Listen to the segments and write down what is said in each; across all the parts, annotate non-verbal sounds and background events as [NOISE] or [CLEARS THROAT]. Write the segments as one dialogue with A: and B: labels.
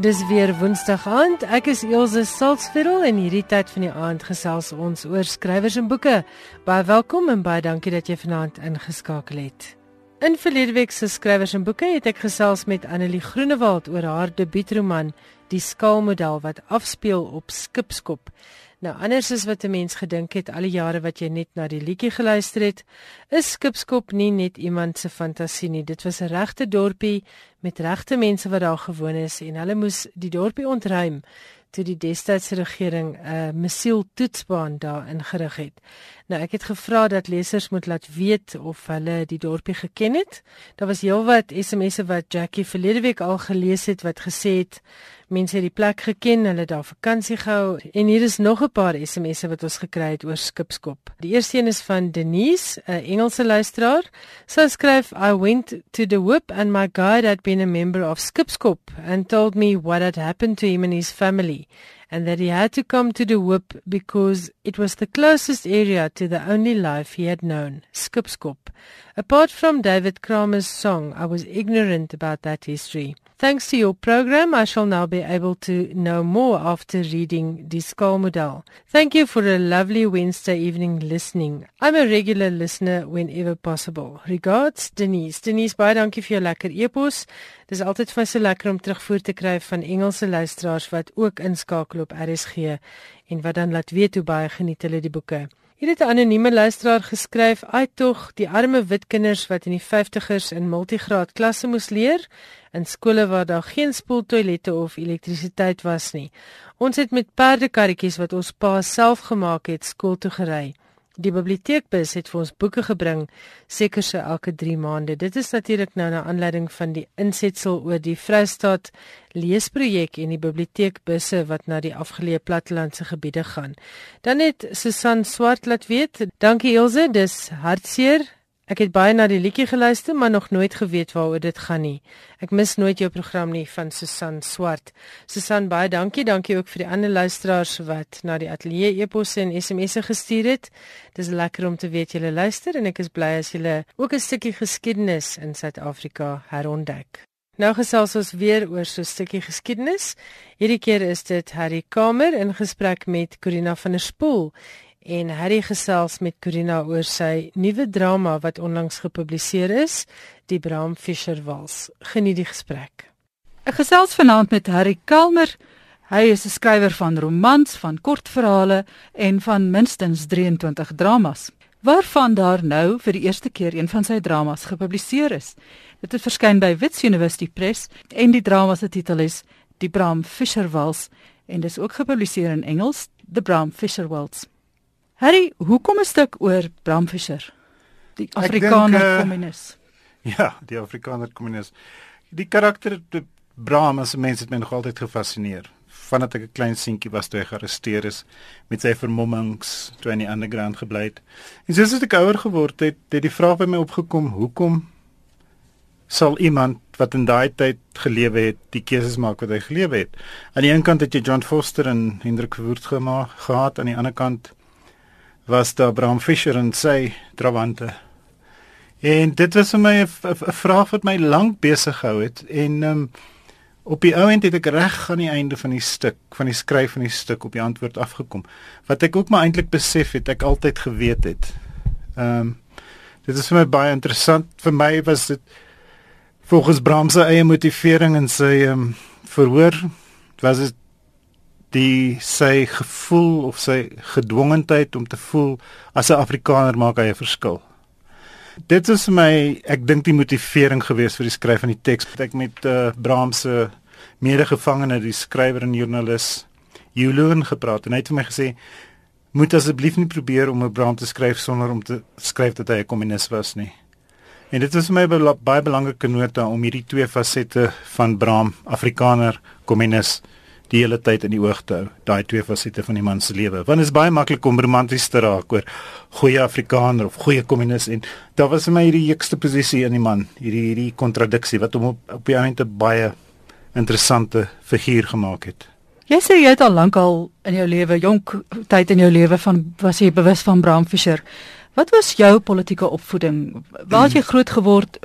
A: Dis weer Woensdag aand. Ek is Elsje Salzveld en hierdie tyd van die aand gesels ons oor skrywers en boeke. Baie welkom en baie dankie dat jy vanaand ingeskakel het. In verlede week se skrywers en boeke het ek gesels met Annelie Groenewald oor haar debuutroman Die skaalmodel wat afspeel op Skipskop. Nou anders as wat 'n mens gedink het al die jare wat jy net na die liedjie geluister het, is Skipskop nie net iemand se fantasie nie. Dit was 'n regte dorpie met regte mense wat daar gewoon is en hulle moes die dorpie ontruim toe die destydse regering 'n uh, missiel toetsbaan daar ingerig het. Nou ek het gevra dat lesers moet laat weet of hulle die dorpie geken het. Daar was heelwat SMS'e wat Jackie verlede week al gelees het wat gesê het mense het die plek geken, hulle daar vakansie gehou en hier is nog 'n paar SMS'e wat ons gekry het oor Skipskop. Die eerste een is van Denise, 'n Engelse luisteraar. Sy skryf I went to the whip and my guide had been a member of Skipskop and told me what had happened to him and his family and that he had to come to the whip because it was the closest area to the only life he had known, Skipskop. Apart from David Kramer's song, I was ignorant about that history. Thanks to your program, I shall now be able to know more after reading Die Skaalmodel. Thank you for a lovely Wednesday evening listening. I'm a regular listener whenever possible. Regards, Denise. Denise, baie dankie vir jou lekker e-pos. Dis altyd vir my so lekker om terugvoer te kry van Engelse luisteraars wat ook inskakel op RSG en wat dan laat weet hoe baie geniet hulle die boeke. Hier het 'n anonieme luisteraar geskryf: "Ai tog, die arme wit kinders wat in die 50's in multigraad klasse moes leer in skole waar daar geen spoeltoilette of elektrisiteit was nie. Ons het met perdekarretjies wat ons pa self gemaak het skool toe gery. Die biblioteekbus het vir ons boeke gebring seker so elke 3 maande. Dit is natuurlik nou na aanleiding van die insetsel oor die Vrystaat leesprojek en die biblioteekbusse wat na die afgeleë plattelandse gebiede gaan. Dan het Susan Swart laat weet, dankie Elsje, dis hartseer Ek het baie na die liedjie geluister, maar nog nooit geweet waaroor dit gaan nie. Ek mis nooit jou program nie van Susan Swart. Susan, baie dankie. Dankie ook vir die ander luisteraars wat na die ateljee e-posse en SMS'e gestuur het. Dis lekker om te weet julle luister en ek is bly as julle ook 'n stukkie geskiedenis in Suid-Afrika herontdek. Nou gesels ons weer oor so 'n stukkie geskiedenis. Hierdie keer is dit Harry Kamer in gesprek met Corina van der Spool en Harry gesels met Corina oor sy nuwe drama wat onlangs gepubliseer is, Die Bram Fischer Wals. Geniet die gesprek.
B: Ek gesels vanaand met Harry Kalmer. Hy is 'n skrywer van romans, van kortverhale en van minstens 23 dramas. Waarvan daar nou vir die eerste keer een van sy dramas gepubliseer is. Dit het verskyn by Wits University Press en die drama se titel is Die Bram Fischer Wals en dis ook gepubliseer in Engels, The Bram Fischer Waltz. Harry, hoekom 'n stuk oor Bram Fischer? Die Afrikaner uh, kommunis. [LAUGHS]
C: Ja, die Afrikaner kommunis. Die karakter Bram as 'n mens het my nog altyd gefassineer. Vandat ek 'n klein seentjie was toe hy gearresteer is met sy vermommings toe in die underground gebly het. En soos ek ouer geword het, het die vraag by my opgekom, hoekom sal iemand wat in daai tyd gelewe het, die keuses maak wat hy gelewe het? Aan die een kant het jy John Foster en Hendrik Verwoerd gemaak gehad, aan die ander kant was daar Bram Fischer en sy trawante. En dit was vir my 'n vraag wat my lank besig gehou het en um, op die ouend het ek reg aan die einde van die stuk, van die skryf van die stuk op die antwoord afgekom. Wat ek ook maar eintlik besef het, ek altyd geweet het. Ehm um, dit is vir my baie interessant. Vir my was dit volgens Bram se eie motivering en sy ehm um, verhoor was dit die sy gevoel of sy gedwongenheid om te voel as 'n Afrikaner maak hy 'n verskil. Dit is my ek dink die motivering gewees vir die skryf van die teks wat ek met uh, Brahms se medegevangene die skrywer en joernalis Julian gepraat en hy het vir my gesê moet asseblief nie probeer om 'n Brahms te skryf sonder om te skryf dat hy 'n kommunis was nie. En dit is my baie belangrike nota om hierdie twee fasette van Brahms Afrikaner kommunis die hele tyd in die oog te hou, daai twee fasette van die man se lewe. Want dit is baie maklik om romanties te raak oor goeie Afrikaner of goeie kommunis en daar was vir my hierdie ekste posisie in die man, hierdie hierdie kontradiksie wat hom op, op die einde baie interessante figuur gemaak het.
B: Jy sê jy het al lank al in jou lewe, jonk tyd in jou lewe van was jy bewus van Bram Fischer. Wat was jou politieke opvoeding? Waar het jy groot geword?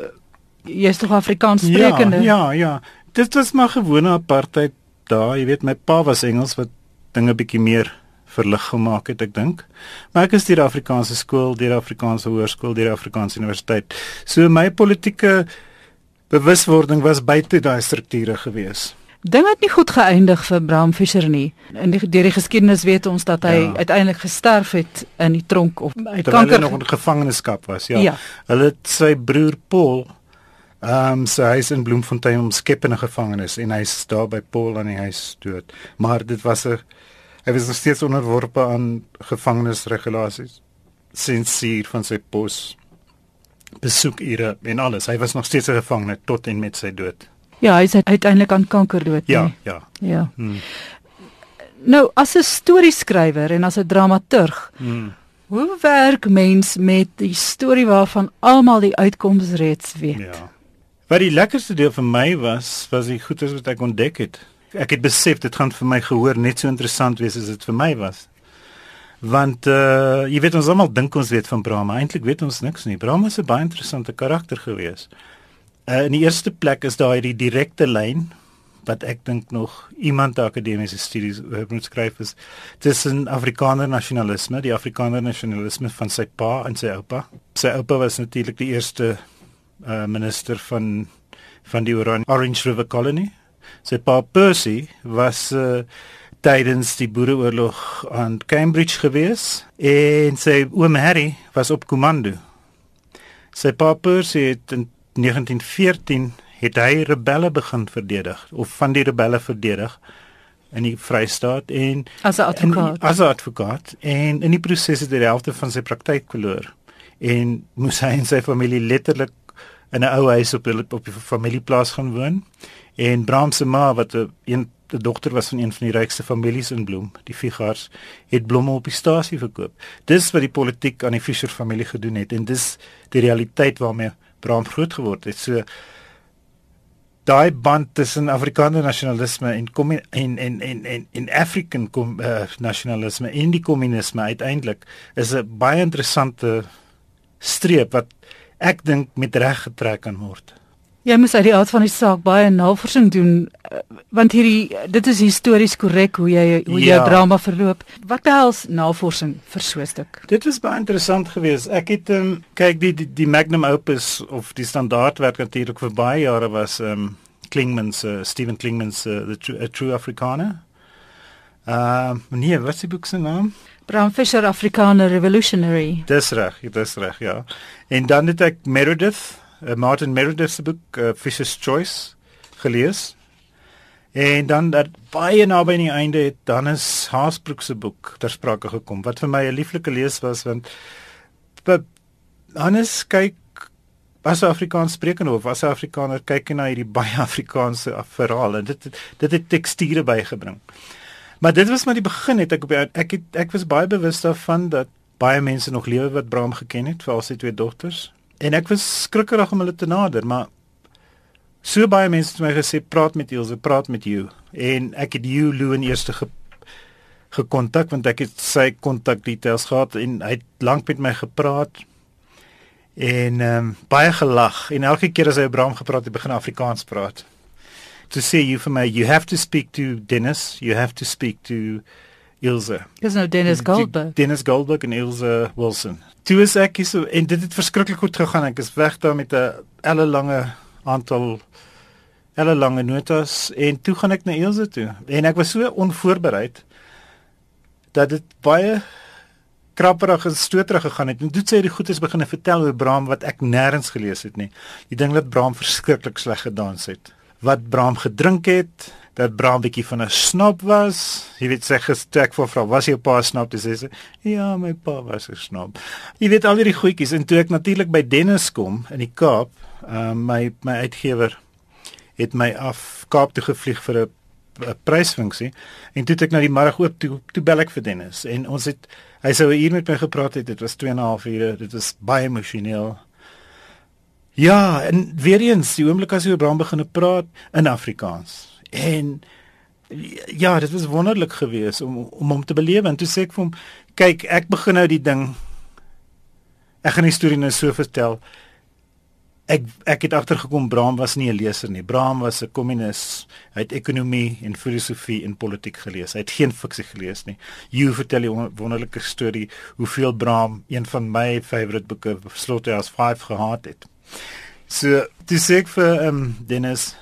B: Jy is tog Afrikaans sprekende?
C: Ja, ja, ja. Dit was maar gewone apartheid daar, jy weet my pa was Engels wat dinge bietjie meer verlig gemaak het ek dink. Maar ek is deur die Afrikaanse skool, deur die Afrikaanse hoërskool, deur die Afrikaanse universiteit. So my politieke bewuswording was buite daai strukture gewees.
B: Ding het nie goed geëindig vir Bram Fischer nie. In die deur die geskiedenis weet ons dat hy ja. uiteindelik gesterf het in die tronk of uit kanker
C: hy nog in gevangenskap was, ja.
B: Ja.
C: Hulle het sy broer Paul Ehm um, so hy's in Bloemfontein omskep in 'n gevangenis en hy's daar by Paul aan die huis dood. Maar dit was 'n hy was nog steeds onderworpe aan gevangenisregulasies hier van sy pos besoekure en alles. Hy was nog steeds 'n gevangene tot en met sy dood.
B: Ja, hy is uiteindelik aan kanker dood.
C: Ja,
B: nee.
C: ja.
B: Ja.
C: Hmm.
B: Nou, as 'n storieskrywer en as 'n dramaturg,
C: Hmm.
B: hoe werk mens met die storie waarvan almal die uitkoms reeds weet?
C: Ja. Wat die lekkerste deel vir my was, was die goeie wat ek ontdek het. Ek het besef dit gaan vir my gehoor net so interessant wees as dit vir my was. Want uh jy weet ons almal dink ons weet van Brahma, eintlik weet ons niks nie. Brahma 'n baie interessante karakter gewees. Uh in die eerste plek is daar hierdie direkte lyn wat ek dink nog iemand akademiese studies oor moet skryf is tussen Afrikaner nasionalisme, die Afrikaner nasionalisme van sy pa en sy oupa. Sy oupa was natuurlik die eerste uh minister van van die Oran Orange River Colony. Sy pa Percy was uh tydens die Boereoorlog aan Cambridge gewees en sy oom Harry was op komando. Sy pa Percy het in 1914 het hy rebelle begin verdedig of van die rebelle verdedig in die Vrystaat en
B: As 'n advokaat.
C: En, as 'n advokaat en in die proses het hy die helfte van sy praktyk verloor en moes hy en sy familie letterlik in 'n ou huis op hulle op die familieplaas gaan woon en Bram se ma wat 'n een die dogter was van een van die rykste families in Bloem, die Figars, het blomme op die stasie verkoop. Dis wat die politiek aan die Fischer familie gedoen het en dis die realiteit waarmee Bram groot geword het. So daai band tussen Afrikaner nasionalisme en kom en en en en en African kom uh, nasionalisme en die kommunisme uiteindelik is 'n baie interessante streep wat ek dink met reg getrek kan word.
B: Jy moet uit die aard van die saak baie navorsing doen eh, want hierdie dit is histories korrek hoe jy hoe jou
C: Ja.
B: drama verloop. Wat behels navorsing vir so 'n stuk?
C: Dit was baie interessant geweest. Ek het um, kyk die, die die magnum opus of die standaardwerk natuurlik vir baie jare was ehm um, Klingman se Stephen Klingman se The True, A True Afrikaner. Ehm uh, nee, wat is die boek se naam?
B: Bram Fischer Afrikaner Revolutionary.
C: Dis reg, dis reg, ja. En dan het ek Meredith, uh, Martin Meredith se boek uh, Fisher's Choice gelees. En dan dat baie naby aan die einde het dan is Haasbroek se boek ter sprake gekom wat vir my 'n lieflike lees was want Hannes kyk as 'n Afrikaans sprekende of as 'n Afrikaner kyk hy na hierdie baie [LAUGHS] Afrikaanse verhaal en dit dit het teksture bygebring. Maar dit was maar die begin het ek op ek het, ek was baie bewus daarvan dat baie mense nog lewe wat Bram geken het, veral sy twee dogters. En ek was skrikkerig om hulle te nader, maar so baie mense het my gesê praat met Ilse, praat met jou. En ek het jou Lou in eerste ge gekontak want ek het sy kontak details gehad en hy het lank met my gepraat en ehm um, baie gelag en elke keer as hy oor Bram gepraat het, begin Afrikaans praat. To say you for me, you have to speak to Dennis, you have to speak to Ilse.
B: Dis nou Dennis Goldberg.
C: Dennis Goldberg en Ilse Wilson. Toe is ek hier so en dit het verskriklik goed gegaan. Ek is weg daar met 'n ellelange aantal ellelange notas en toe gaan ek na Ilse toe. En ek was so onvoorbereid dat dit baie krapperig en stoterig gegaan het. En toe het sy die goedes begin vertel oor Bram wat ek nêrens gelees het nie. Die ding dat Bram verskriklik sleg gedans het. Wat Bram gedrink het, dat Bram bietjie van 'n snob was. Jy weet sy gestek vir vrou, was jou pa snob? Dis sê sy, ja, my pa was 'n snob. Jy weet al hierdie goedjies en toe ek natuurlik by Dennis kom in die Kaap, uh, my my uitgewer het my af Kaap toe gevlieg vir 'n 'n prysfunksie en toe het ek na die middag oop toe toe bel ek vir Dennis en ons het hy sou 'n uur met my gepraat het dit was 2 en 'n half ure dit was baie emosioneel ja en weer eens die oomblik as hy oor Bram begin praat in Afrikaans en ja dit was wonderlik geweest om om hom te belewe en toe sê ek vir hom kyk ek begin nou die ding ek gaan die storie nou so vertel ek ek het agtergekom Bram was nie 'n leser nie. Bram was 'n kommunis. Hy het ekonomie en filosofie en politiek gelees. Hy het geen fiksie gelees nie. You vertel 'n wonderlike storie hoeveel Bram, een van my favourite boeke, Slaughterhouse 5 gehad het. So, dis ek vir ehm um, Dennis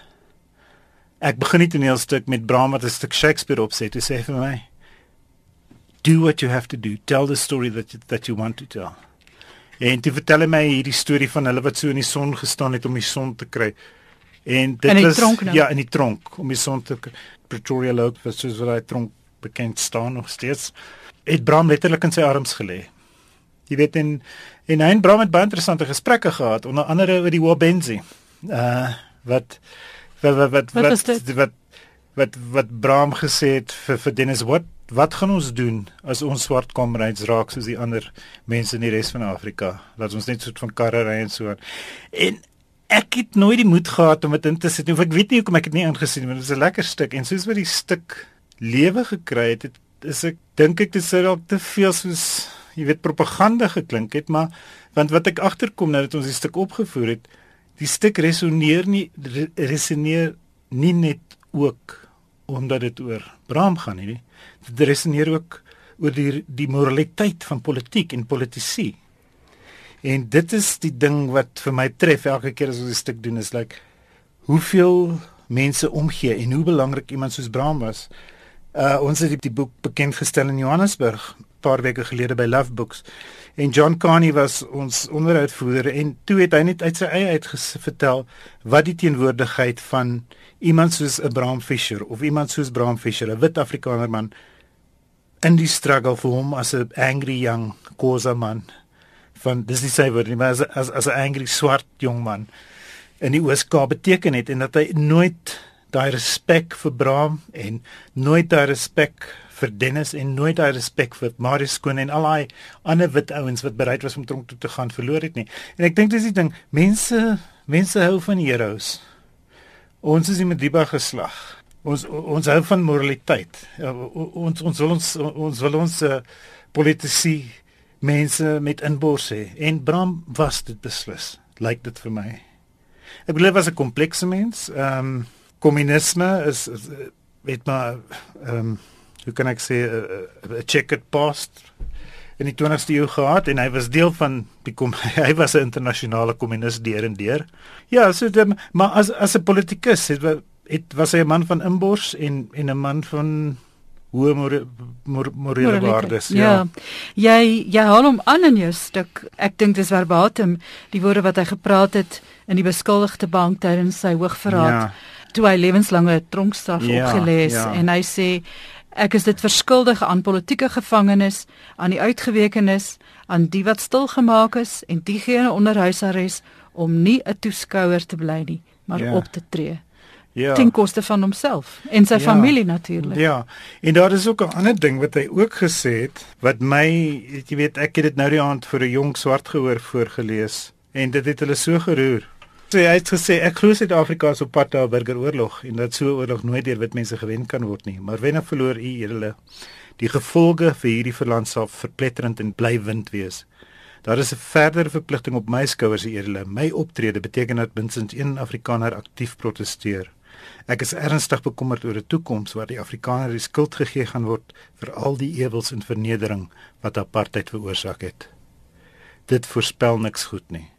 C: Ek begin die toneelstuk met Bram wat 'n stuk Shakespeare opset. Hy sê vir my, "Do what you have to do. Tell the story that you, that you want to tell." En toe vertel hy my hierdie storie van hulle wat so in die son gestaan het om die son te kry. En dit
B: was nou.
C: ja, in die tronk om die son te Pretoria Lake was soos wat hy tronk bekend staan nog steeds. Het Bram letterlik in sy arms gelê. Jy weet en en hy en Bram het baie interessante gesprekke gehad onder andere oor die Wabenzi. Uh wat wat wat wat wat wat, wat, wat, wat Bram gesê het vir vir Dennis wat wat gaan ons doen as ons swart komrades raak soos die ander mense in die res van Afrika? Laat ons net soort van karre ry en so aan. En ek het nooit die moed gehad om dit in te sit nie. Ek weet nie hoekom ek dit nie ingesien het nie. Dit is 'n lekker stuk en soos wat die stuk lewe gekry het, het is ek dink ek dit sou dalk te veel soos jy weet propaganda geklink het, maar want wat ek agterkom nou dat ons die stuk opgevoer het, die stuk resoneer nie resoneer nie net ook omdat dit oor Bram gaan nie. Dit resoneer ook oor die die moraliteit van politiek en politisie. En dit is die ding wat vir my tref elke keer as ons 'n stuk doen is like hoeveel mense omgee en hoe belangrik iemand soos Bram was. Uh ons het die boek bekend gestel in Johannesburg paar weke gelede by Love Books. En John Carney was ons onderhoudvoerder en toe het hy net uit sy eie uit vertel wat die teenwoordigheid van iemand soos Abraham Fisher of iemand soos Abraham Fisher, 'n wit Afrikaner man in die struggle vir hom as 'n angry young Khoza man van dis nie sy woord nie, maar as as as 'n angry swart jong man in die Ooskaap beteken het en dat hy nooit daai respek vir Abraham en nooit daai respek vir Dennis en nooit daai respek vir Marius Skoon en al daai ander wit ouens wat bereid was om tronk toe te gaan verloor het nie. En ek dink dis die ding, mense mense hou van heroes. Ons is die Mediba geslag. Ons ons hou van moraliteit. Ja, ons ons wil ons ons wil ons uh, politici mense met inbors hê en Bram was dit beslis. Lyk dit vir my. Ek glo was 'n komplekse mens. Ehm um, kommunisme is, is weet maar ehm um, hoe kan ek sê 'n uh, uh, checkered past in die 20ste eeu gehad en hy was deel van die kom [LAUGHS] hy was 'n internasionale kommunis deur en deur. Ja, so dit, maar as as 'n politikus het, het was hy 'n man van inbors en en 'n man van hoë morele mor, mor, waardes. Ja.
B: ja. Jy jy haal hom aan in jou stuk. Ek dink dis verbatim die woorde wat hy gepraat het in die beskuldigde bank tydens sy hoogverraad. Ja. Toe hy lewenslange tronkstraf ja, opgelees ja. en hy sê Ek is dit verskuldig aan politieke gevangenes, aan die uitgewekenes, aan die wat stil gemaak is en diegene onder huisarrest om nie 'n toeskouer te bly nie, maar ja. op te tree. Ja. Ten koste van homself en sy ja. familie natuurlik.
C: Ja. En daar is ook 'n ander ding wat hy ook gesê het wat my, jy weet, ek het dit nou die aand vir 'n jong swart gehoor voorgeles en dit het hulle so geroer sê hy het gesê ek glo Suid-Afrika is op pad na 'n burgeroorlog en dat so 'n oorlog nooit deur wit mense gewen kan word nie. Maar wen of verloor u edele, die gevolge vir hierdie verland sal verpletterend en blywend wees. Daar is 'n verdere verpligting op my skouers, edele. My optrede beteken dat minstens een Afrikaner aktief proteseer. Ek is ernstig bekommerd oor 'n toekoms waar die Afrikaner die skuld gegee gaan word vir al die ewels en vernedering wat apartheid veroorsaak het. Dit voorspel niks goed nie.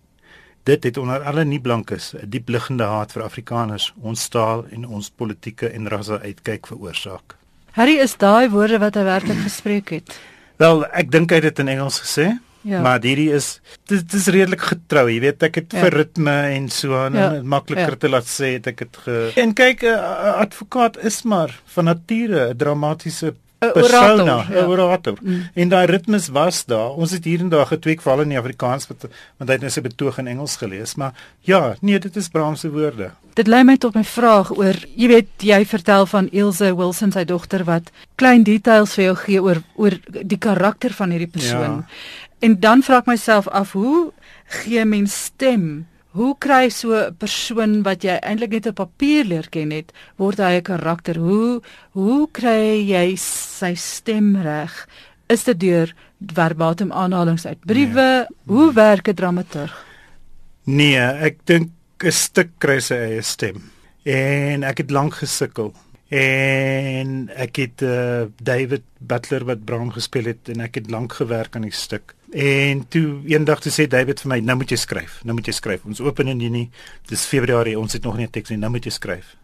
C: Dit het onder alle nie blankes 'n diep liggende haat vir Afrikaners, ons taal en ons politieke en rasse uitkyk veroorsaak.
B: Harry is daai woorde wat hy werklik gespreek het.
C: Wel, ek dink hy het dit in Engels gesê. Ja. Maar hierdie is dit is redelik getrou, jy weet ek het ja. vir ritme en so aan ja. en makliker ja. te laat sê het ek dit ge En kyk 'n advokaat is maar van nature 'n dramatiese 'n orator, ja. Mm. En daai ritmes was daar. Ons het hier en daar getweek veral in die Afrikaans want hy het net sy betoog in Engels gelees, maar ja, nee, dit is Bram se woorde.
B: Dit lei my tot my vraag oor, jy weet, jy vertel van Ilse Wilson sy dogter wat klein details vir jou gee oor oor die karakter van hierdie persoon. Ja. En dan vra ek myself af, hoe gee mens stem Hoe kry so 'n persoon wat jy eintlik net op papier leer ken het, word hy 'n karakter? Hoe hoe kry jy sy stem reg? Is dit deur verbatim aanhalinge uit briewe? Nee. Hoe werk 'n dramaturg?
C: Nee, ek dink 'n stuk kry sy eie stem. En ek het lank gesukkel. En ek het uh, David Butler wat Bram gespeel het en ek het lank gewerk aan die stuk. En toe eendag toe sê David vir my, nou moet jy skryf. Nou moet jy skryf. Ons open in Junie. Dis Februarie. Ons het nog nie 'n teks nie. Nou moet jy skryf.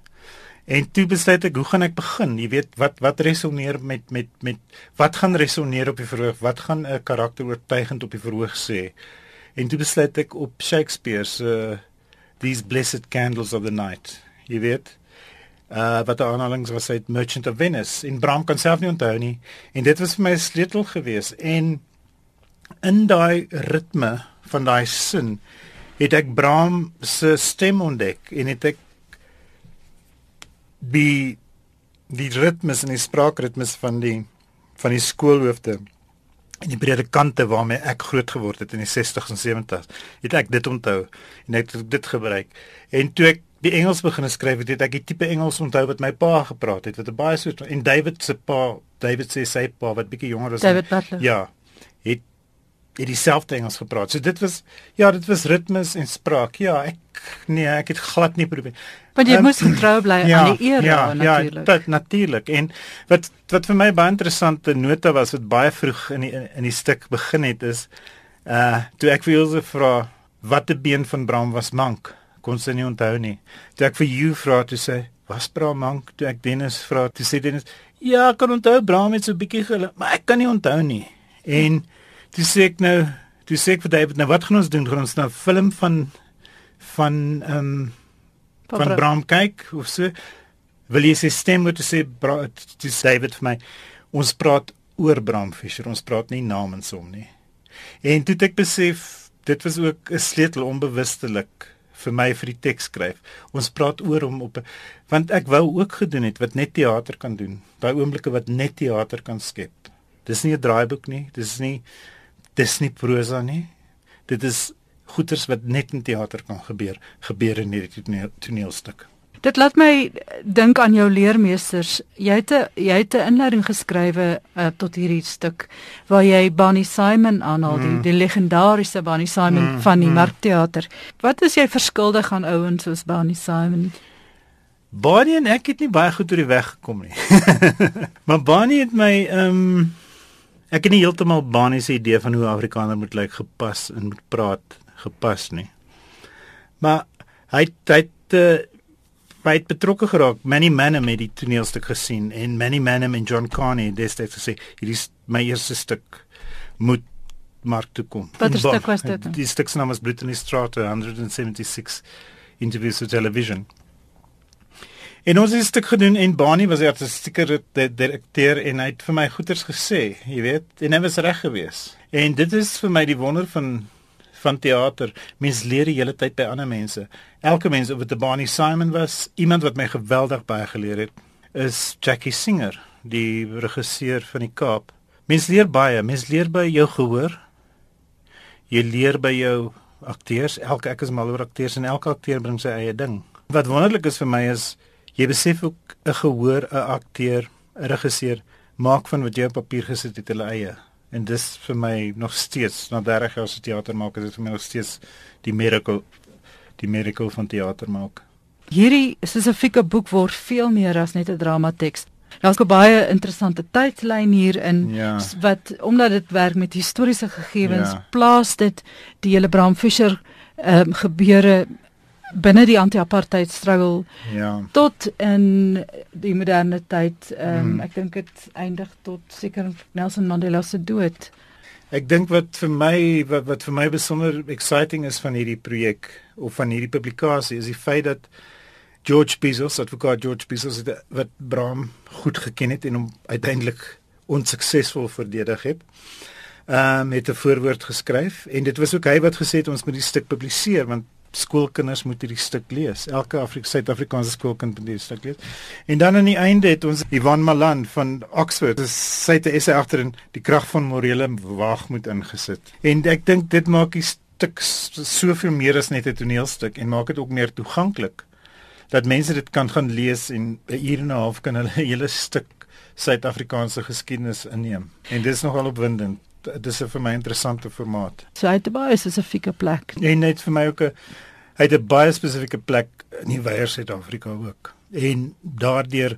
C: En toe besluit ek, hoe gaan ek begin? Jy weet, wat wat resoneer met met met wat gaan resoneer op die verhoog? Wat gaan 'n karakter oortuigend op die verhoog sê? En toe besluit ek op Shakespeare se uh, These Blessed Candles of the Night. Jy weet, uh wat die aanhalings was uit Merchant of Venice. In Bram kan self nie onthou nie. En dit was vir my 'n sleutel geweest en in daai ritme van daai sin het ek Bram se stem ontdek en het ek die die ritmes en die spraakritmes van die van die skoolhoofde en die predikante waarmee ek groot geword het in die 60s en 70s het ek dit onthou en ek het dit gebruik en toe ek die Engels begin skryf het, het ek die tipe Engels onthou wat my pa gepraat het wat 'n baie so en David se pa David sê sy pa wat bietjie jonger was
B: David Butler
C: ja het het dieselfde Engels gepraat. So dit was ja, dit was ritmes en spraak. Ja, ek nee, ek het glad nie probeer.
B: Want jy um, moes getrou bly [CLEARS THROAT] ja, aan die era ja, natuurlik.
C: Ja, natuurlik. En wat wat vir my baie interessante nota was wat baie vroeg in die in die stuk begin het is uh toe ek vir Jose vra wat 'n been van Bram was mank. Kon sy nie onthou nie. Toe ek vir jou vra toe sê was Bram mank? Toe ek Dennis vra toe sê Dennis ja, ek kan onthou Bram het so 'n bietjie gele, maar ek kan nie onthou nie. En Toe sê ek nou, toe sê ek vir David, nou wat gaan ons doen? Gaan ons nou 'n film van van ehm um, van Bram kyk of so? Wil jy sy stem moet sê dis David vir my. Ons praat oor Bram Fischer. Ons praat nie namens hom nie. En toe ek besef dit was ook 'n sleutel onbewustelik vir my vir die teks skryf. Ons praat oor hom op want ek wou ook gedoen het wat net teater kan doen. Daai oomblikke wat net teater kan skep. Dis nie 'n draaiboek nie. Dis nie dis nie prosa nie. Dit is goeters wat net in teater kan gebeur, gebeur in hierdie toneelstuk.
B: Dit laat my dink aan jou leermeesters. Jy het 'n jy het 'n inleiding geskrywe uh, tot hierdie stuk waar jy Bonnie Simon aanhaal, mm. die, die legendariese Bonnie Simon mm, van die mm. Markteater. Wat is jy verskuldig aan ouens soos Bonnie Simon?
C: Bonnie en ek het nie baie goed oor die weg gekom nie. [LAUGHS] maar Bonnie het my ehm um, Ek het nie heeltemal banies idee van hoe Afrikaner moet lyk gepas en moet praat gepas nie. Maar hy hy het uh, hy het betrokke geraak. Many Manham het die toneelstuk gesien en Many Manham en John Carney destyds gesê hierdie is my eerste stuk moet mark toe kom.
B: Wat 'n stuk was dit?
C: Die stuk se naam is Brittany Strata 176 interviews for television. En ons het 'n stuk gedoen en Bani was die artistieke direkteur en hy het vir my goeters gesê, jy weet, en hy was reg geweest. En dit is vir my die wonder van van teater. Mens leer die hele tyd by ander mense. Elke mens dit 'n Bani Simon was, iemand wat my geweldig baie geleer het, is Jackie Singer, die regisseur van die Kaap. Mens leer baie, mens leer by jou gehoor. Jy leer by jou akteurs. Elke ek is mal oor akteurs en elke akteur bring sy eie ding. Wat wonderlik is vir my is Jy besef ook 'n gehoor, 'n akteur, 'n regisseur maak van wat jy op papier gesit het hulle eie. En dis vir my nog steeds, na 30 jaar se teater maak, is dit vir my nog steeds die miracle die miracle van teater maak.
B: Hierdie spesifieke boek word veel meer as net 'n dramateks. Daar's 'n baie interessante tydlyn hier in ja. wat omdat dit werk met historiese gegevens, ja. plaas dit die hele Bram Fischer ehm um, gebeure binne die anti-apartheid struggle
C: ja.
B: tot in die moderne tyd um, mm. ek dink dit eindig tot seker Nelson Mandela se dood.
C: Ek dink wat vir my wat, wat vir my besonder exciting is van hierdie projek of van hierdie publikasie is die feit dat George Bezos advokaat George Bezos het, wat Bram goed geken het en hom uiteindelik onsuksesvol verdedig het ehm um, het 'n voorwoord geskryf. En dit was ook hy wat gesê het ons moet die stuk publiseer want skoolkinders moet hierdie stuk lees. Elke Afrika Suid-Afrikaanse skoolkind moet hierdie stuk lees. En dan aan die einde het ons Ivan Malan van Oxford, sy het 'n essay agter in die krag van morele waagmoed ingesit. En ek dink dit maak die stuk soveel meer as net 'n toneelstuk en maak dit ook meer toeganklik dat mense dit kan gaan lees en 'n uur en 'n half kan hulle 'n [LAUGHS] hele stuk Suid-Afrikaanse geskiedenis inneem. En dis nogal opwindend. Dit is 'n vir my interessante formaat.
B: So hy het 'n baie spesifieke plek.
C: En net vir my ook 'n hy het 'n baie spesifieke plek in die wye Suid-Afrika ook. En daardeur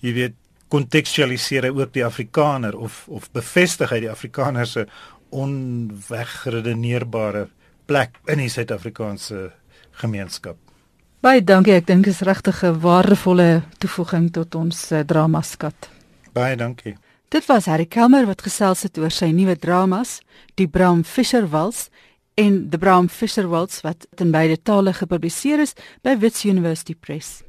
C: jy weet kontekstualiseer hy ook die Afrikaner of of bevestig hy die Afrikaner se onwegredeneerbare plek in die Suid-Afrikaanse gemeenskap.
B: Baie dankie, ek dink is regtig 'n waardevolle toevoeging tot ons uh, dramaskat.
C: Baie dankie.
B: Dit was Harry Kelmer wat gesels het oor sy nuwe dramas, Die Bram Fischer Wals en The Bram Fischer Wals wat in beide tale gepubliseer is by Wits University Press.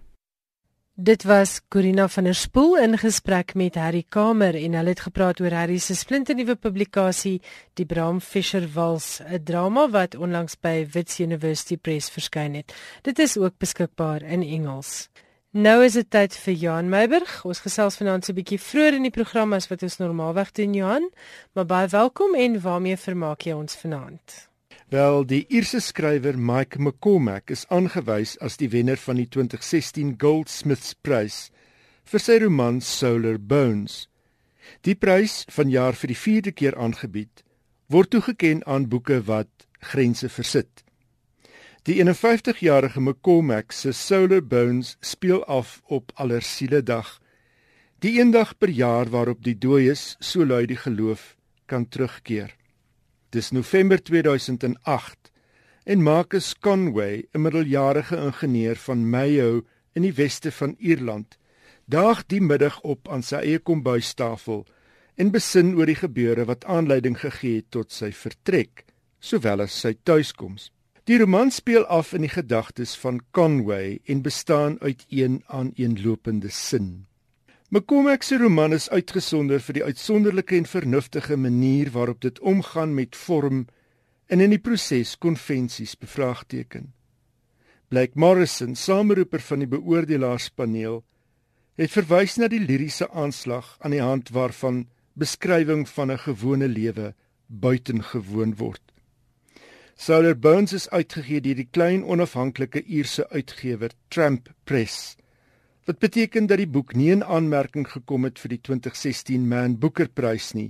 A: Dit was Corina van der Spool in gesprek met Harry Kamer en hulle het gepraat oor Harry se splinternuwe publikasie Die Bram Fischer Wals, 'n drama wat onlangs by Wits University Press verskyn het. Dit is ook beskikbaar in Engels. Nou is dit tyd vir Johan Meiburg. Ons gesels vanaand so 'n bietjie vroeër in die program as wat ons normaalweg doen, Johan. Maar baie welkom en waarmee vermaak jy ons vanaand?
D: Wel, die Ierse skrywer Mike McCormack is aangewys as die wenner van die 2016 Goldsmiths Prys vir sy roman Solar Bones. Die prys, vanjaar vir die 4de keer aangebied, word toegekend aan boeke wat grense versit. Die 51-jarige McCormack se Solar Bones speel af op Allersiele Dag, die eendag per jaar waarop die dooies, so lui die geloof, kan terugkeer. Dis November 2008 en Marcus Conway, 'n middeljarige ingenieur van Mayo in die weste van Ierland, daag die middag op aan sy eie kombuistafel en besin oor die gebeure wat aanleiding gegee het tot sy vertrek, sowel as sy tuiskoms. Die roman speel af in die gedagtes van Conway en bestaan uit een aaneenlopende sin. McCormack se roman is uitgesonder vir die uitsonderlike en vernuftige manier waarop dit omgaan met vorm en in die proses konvensies bevraagteken. Blake Morrison, sameroeper van die beoordelaarspaneel, het verwys na die liriese aanslag aan die hand waarvan beskrywing van 'n gewone lewe buitengewoon word. Solar Bones is uitgegee deur die klein onafhanklike Ierse uitgewer Tramp Press wat beteken dat die boek nie in aanmerking gekom het vir die 2016 Man Booker Prys nie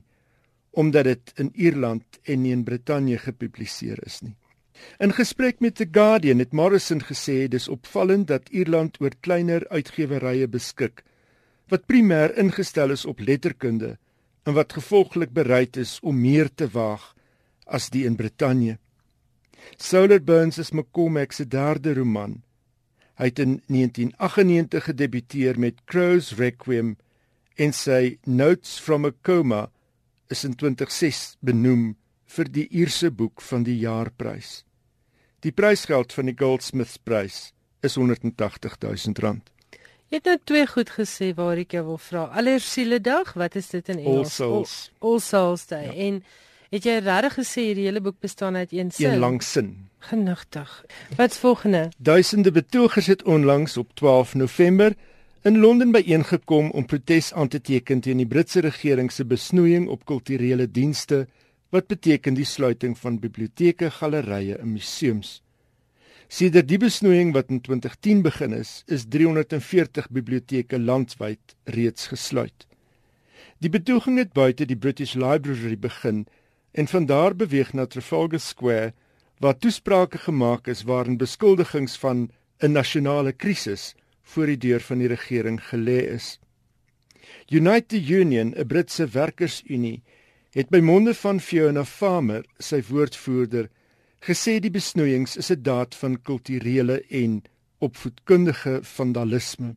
D: omdat dit in Ierland en nie in Brittanje gepubliseer is nie. In gesprek met The Guardian het Morrison gesê dis opvallend dat Ierland oor kleiner uitgewerrye beskik wat primêr ingestel is op letterkunde en wat gevolglik bereid is om meer te waag as die in Brittanje. Solar Burns is McCormack se derde roman Hy het in 1998 gedebuteer met Crow's Requiem en sy Notes from a Coma is in 2006 benoem vir die Ierse boek van die jaarprys. Die prysgeld van die Goldsmiths prys is 180 000 rand.
A: Jy het nou twee goed gesê waar ek jou wil vra. Allersiele dag, wat is dit in Engels?
D: All Souls.
A: All, All Souls Day. Ja. En het jy regtig gesê hierdie hele boek bestaan uit een sin?
D: Een lang sin.
A: Genigtig. Wat's volgende?
D: Duisende betogers het onlangs op 12 November in Londen byeengekom om protes aan te teken teen die Britse regering se besnoeiing op kulturele dienste wat beteken die sluiting van biblioteke, gallerye en museums. Sedert die besnoeiing wat in 2010 begin is, is 340 biblioteke landwyd reeds gesluit. Die betoging het buite die British Library begin en van daar beweeg na Trafalgar Square waar toesprake gemaak is waarin beskuldigings van 'n nasionale krisis voor die deur van die regering gelê is. United Union, 'n Britse werkersunie, het by monde van Fiona Farmer, sy woordvoerder, gesê die besnoeiings is 'n daad van kulturele en opvoedkundige vandalisme.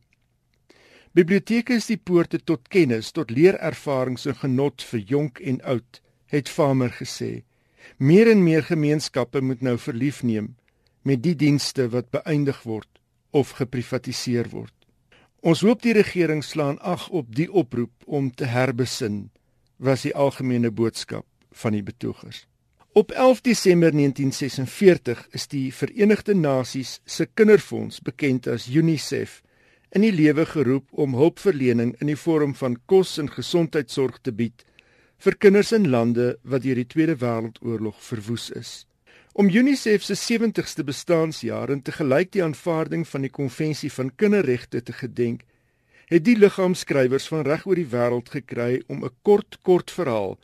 D: Biblioteke is die poorte tot kennis, tot leerervarings en genot vir jonk en oud, het Farmer gesê. Meer en meer gemeenskappe moet nou verlief neem met die dienste wat beëindig word of geprivatiseer word. Ons hoop die regering slaan ag op die oproep om te herbesin, was die algemene boodskap van die betogers. Op 11 Desember 1946 is die Verenigde Nasies se kinderfonds, bekend as UNICEF, in die lewe geroep om hulpverlening in die vorm van kos en gesondheidsorg te bied vir kinders in lande wat deur die Tweede Wêreldoorlog verwoes is. Om UNICEF se 70ste bestaanjaar en te gelyk die aanvaarding van die konvensie van kinderregte te gedenk, het die liggaamskrywers van reg oor die wêreld gekry om 'n kort kort verhaal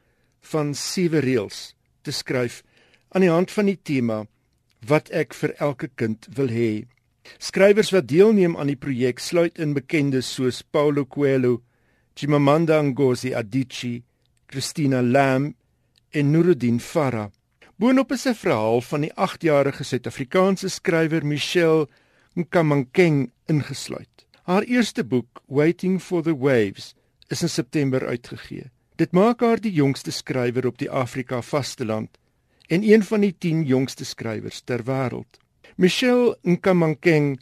D: van sewe reëls te skryf aan die hand van die tema wat ek vir elke kind wil hê. Skrywers wat deelneem aan die projek sluit in bekendes soos Paulo Coelho, Chimamanda Ngozi Adichie, Christina Lamb en Nuruddin Farah. Boonop is 'n verhaal van die 8-jarige Suid-Afrikaanse skrywer Michelle Nkamankeng ingesluit. Haar eerste boek, Waiting for the Waves, is in September uitgegee. Dit maak haar die jongste skrywer op die Afrika vasteland en een van die 10 jongste skrywers ter wêreld. Michelle Nkamankeng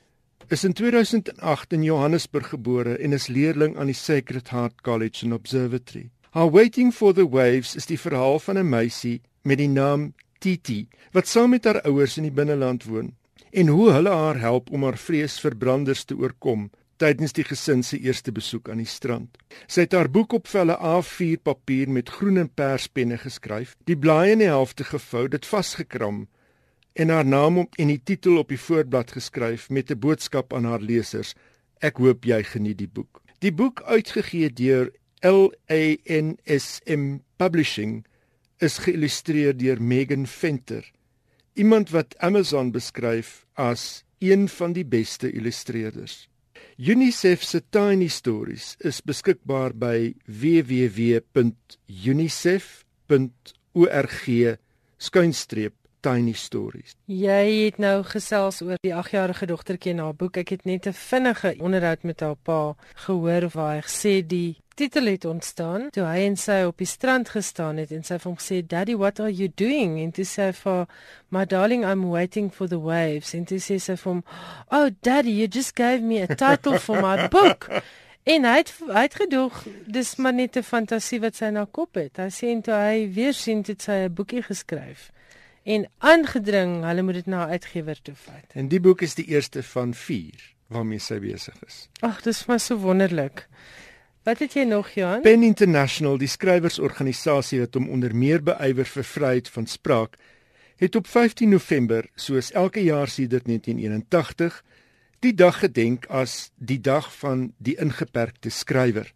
D: is in 2008 in Johannesburg gebore en is leerling aan die Sacred Heart College and Observatory. Her Waiting for the Waves is die verhaal van 'n meisie met die naam Titi wat saam met haar ouers in die binneland woon en hoe hulle haar help om haar vrees vir branders te oorkom tydens die gesin se eerste besoek aan die strand. Sy het haar boek op velle A4 papier met groen en pers penne geskryf, die blaaie in die helfte gevou, dit vasgekram en haar naam op en die titel op die voorblad geskryf met 'n boodskap aan haar lesers: Ek hoop jy geniet die boek. Die boek uitgegee deur LANSM Publishing is geïllustreer deur Megan Venter, iemand wat Amazon beskryf as een van die beste illustreerders. UNICEF se Tiny Stories is beskikbaar by www.unicef.org/skuinstreep tiny stories.
A: Jy het nou gesels oor die 8-jarige dogtertjie en haar boek. Ek het net 'n vinnige onderhoud met haar pa gehoor waar hy gesê die titel het ontstaan toe hy en sy op die strand gestaan het en sy het hom gesê daddy what are you doing en toe sê hy vir my darling i'm waiting for the waves en toe sê sy vir hom oh daddy you just gave me a title for my [LAUGHS] book en hy het hy het gedoog dis maar net 'n fantasie wat sy haar kop het hy sê en toe hy weer sien dit sy 'n boekie geskryf en aangedring hulle moet dit na uitgewer toe vat.
D: En die boek is die eerste van 4 waarmee sy besig is.
A: Ag, dis maar so wonderlik. Wat het jy nog, Johan?
D: Pen International, die skrywersorganisasie wat hom onder meer beywer vir vryheid van spraak, het op 15 November, soos elke jaar sedert 1981, die dag gedenk as die dag van die ingeperkte skrywer.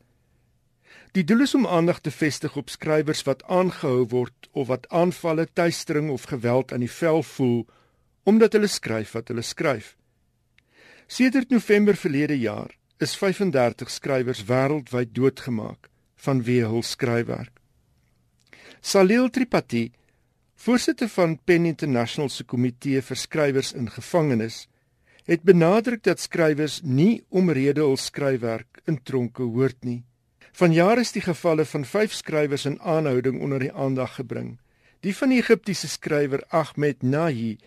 D: Die doel is om aandag te vestig op skrywers wat aangehou word of wat aanvalle, tuistering of geweld aan die vel voel omdat hulle skryf wat hulle skryf. Sedert November verlede jaar is 35 skrywers wêreldwyd doodgemaak vanweë hul skryfwerk. Salil Tripathi, voorsitter van Pen International se komitee vir skrywers in gevangenis, het benadruk dat skrywers nie omrede hul skryfwerk in tronke hoort nie. Vanjaar is die gevalle van vyf skrywers in aanhouding onder die aandag gebring. Die van die Egiptiese skrywer Ahmed Nahi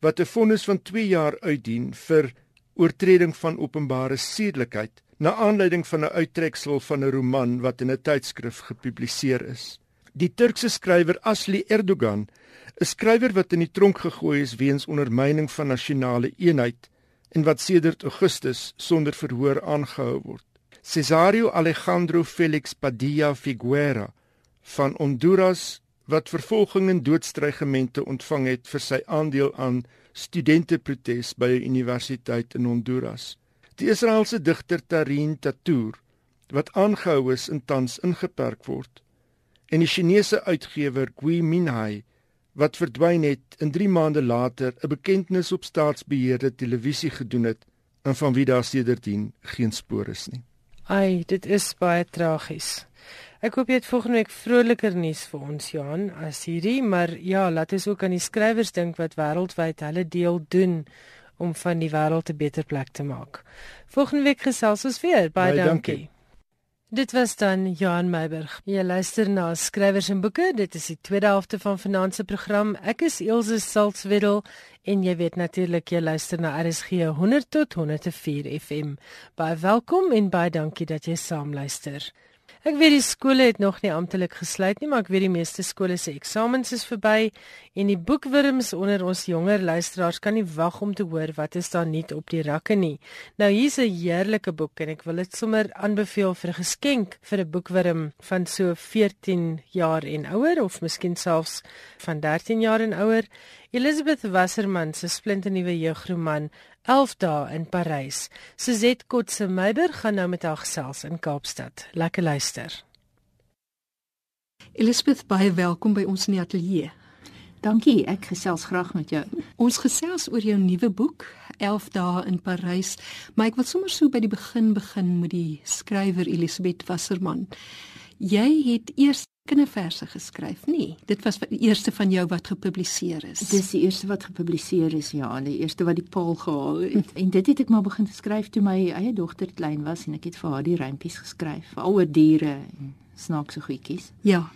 D: wat 'n vonnis van 2 jaar uitdien vir oortreding van openbare sedelikheid na aanleiding van 'n uittreksel van 'n roman wat in 'n tydskrif gepubliseer is. Die Turkse skrywer Asli Erdogan, 'n skrywer wat in die tronk gegooi is weens ondermyning van nasionale eenheid en wat sedert Augustus sonder verhoor aangehou word. Cesario Alejandro Felix Padilla Figuera van Honduras wat vervolging en doodstrygemente ontvang het vir sy aandeel aan studenteprotes by 'n universiteit in Honduras. Die Israeliese digter Tarin Tatour wat aangehou is en tans ingeperk word en die Chinese uitgewer Gui Minhai wat verdwyn het en 3 maande later 'n bekendnis op staatsbeheerde televisie gedoen het en van wie daar sedertdien geen spoor is nie.
A: Ai, dit is baie tragies. Ek hoop jy het volgende week vroliker nuus vir ons Johan as hierdie, maar ja, laat ons ook aan die skrywers dink wat wêreldwyd hulle deel doen om van die wêreld 'n beter plek te maak. Volgende week gesels ons weer. Baie, baie dankie. dankie. Dit was dan Johan Meiberg. Jy luister na Skrywers en Boeke. Dit is die tweede helfte van vanaand se program. Ek is Elsje Salzwetel en jy weet natuurlik jy luister na RSG 100 tot 104 FM. Baie welkom en baie dankie dat jy saam luister. Ek weet die skole het nog nie amptelik gesluit nie, maar ek weet die meeste skole se eksamens is verby en die boekwurms onder ons jonger luisteraars kan nie wag om te hoor wat is daar nuut op die rakke nie. Nou hier's 'n heerlike boek en ek wil dit sommer aanbeveel vir 'n geskenk vir 'n boekwurm van so 14 jaar en ouer of miskien selfs van 13 jaar en ouer. Elizabeth Wasserman se splinternuwe jeugroman 11 dae in Parys. Suzette Kotse Meiber gaan nou met haar gesels in Kaapstad. Lekker luister.
E: Elizabeth, baie welkom by ons in die ateljee.
F: Dankie, ek gesels graag met jou.
E: Ons gesels oor jou nuwe boek, 11 dae in Parys, maar ek wil sommer so by die begin begin met die skrywer Elisabeth Wasserman. Jy het eers kinderverse geskryf, nee. Dit was die eerste van jou wat gepubliseer is.
F: Dis die eerste wat gepubliseer is, ja, die eerste wat die paal gehaal het. en dit het ek maar begin skryf toe my eie dogter klein was en ek het vir haar die rympies geskryf, veral oor diere en snaakse goedjies.
E: Ja.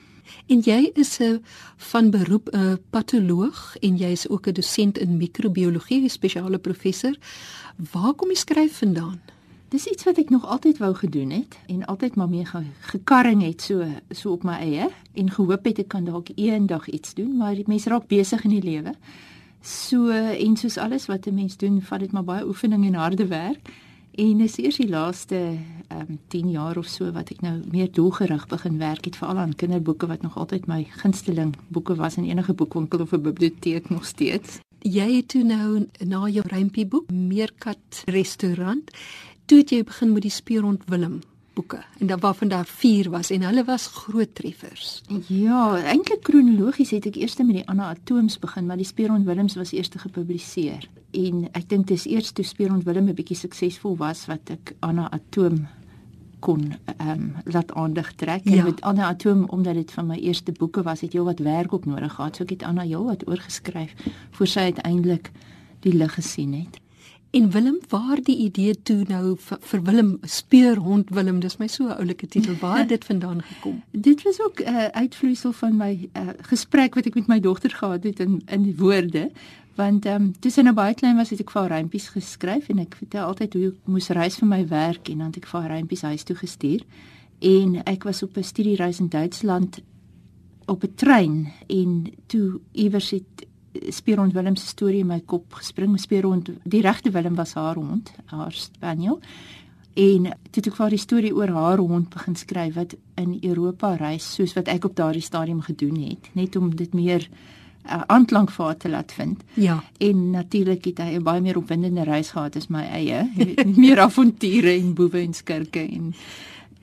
E: En jy is 'n van beroep 'n patoloog en jy is ook 'n dosent in microbiologie, 'n spesiale professor. Waar kom jy skryf vandaan?
F: Dis iets wat ek nog altyd wou gedoen het en altyd maar mee gekarring het so so op my eie en gehoop het ek kan dalk eendag iets doen, maar mense raak besig in die lewe. So en soos alles wat 'n mens doen, vat dit maar baie oefening en harde werk. En dis eers die laaste ehm um, 10 jaar of so wat ek nou meer doelgerig begin werk het veral aan kinderboeke wat nog altyd my gunsteling boeke was in enige boekwinkel of 'n biblioteek nog steeds.
E: Jy het toe nou na jou rympie boek Meerkat restaurant toe het jy begin met die speurhond Willem boeke en dan waarvan daar 4 was en hulle was groot treffers.
F: Ja, eintlik kronologies het ek eers met die Anna Atoms begin, maar die Speurhond Willems was eers gepubliseer. En ek dink dis eers toe Speurhond Willem 'n bietjie suksesvol was wat ek Anna Atom kon ehm um, laat aandag trek en ja. met Anna Atom omdat dit van my eerste boeke was, het jy wat werk op nodig gehad. So ek het Anna heel wat oorgeskryf voor sy uiteindelik die lig gesien het.
E: En Willem, waar die idee toe nou vir, vir Willem speurhond Willem, dis my so 'n oulike titel. Waar het dit vandaan gekom? [LAUGHS]
F: dit was ook 'n uh, uitvloeisel van my uh, gesprek wat ek met my dogter gehad het in in die woorde. Want ehm um, toe sy nou baie klein was, het ek vir haar rympies geskryf en ek vertel altyd hoe ek moes reis vir my werk en dan het ek vir haar rympies huis toe gestuur. En ek was op 'n studiereis in Duitsland op 'n trein en toe iewers het Speerhond Willem se storie in my kop gespring. Speerhond, die regte Willem was haar hond, haar spaniel. En toe ek vir die storie oor haar hond begin skryf wat in Europa reis soos wat ek op daardie stadium gedoen het, net om dit meer uh, aanklank vir haar te laat vind.
E: Ja.
F: En natuurlik het hy 'n baie meer opwindende reis gehad as my eie. Weet, [LAUGHS] meer avonture en boewe en skurke en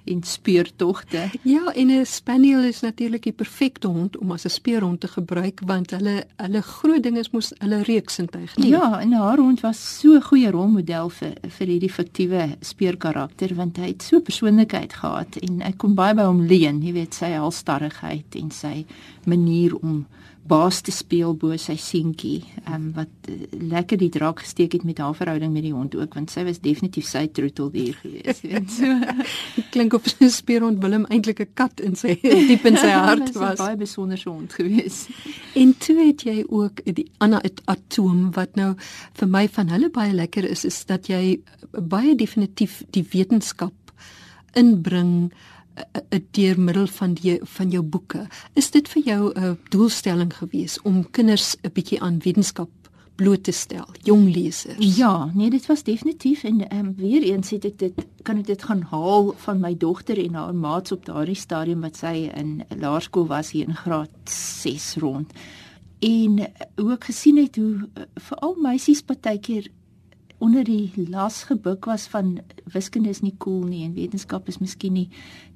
F: en speurtogte.
E: Ja, en 'n spaniel is natuurlik die perfekte hond om as 'n speurhond te gebruik want hulle hulle groot ding is mos hulle reuksintuig,
F: nee. Ja, en haar hond was so 'n goeie rolmodel vir vir hierdie fiktiewe speurkarakter want hy het so persoonlikheid gehad en ek kon baie by hom leen, jy weet, sy halstarrigheid en sy manier om baas te speel bo sy seentjie, ehm um, wat uh, lekker die draak gesteek het met haar verhouding met die hond ook want sy was definitief sy troeteldier geweest, weet [LAUGHS] so.
E: Klink of 'n speurhond Willem eintlik 'n kat in sy [LAUGHS] diep in sy hart was.
F: 'n baie besondere hond geweest.
E: En toe het jy ook die Anna atoom wat nou vir my van hulle baie lekker is is dat jy baie definitief die wetenskap inbring deur middel van die van jou boeke. Is dit vir jou 'n doelstelling gewees om kinders 'n bietjie aan wetenskap bloot te stel, jong lesers?
F: Ja, nee, dit was definitief en ehm um, weer eens het ek dit kan ek dit gaan haal van my dogter en haar maats op daardie stadium wat sy in laerskool was hier in graad 6 rond. En ek gesien het hoe veral meisies partykeer onder die las gebuk was van wiskunde is nie cool nie en wetenskap is miskien nie.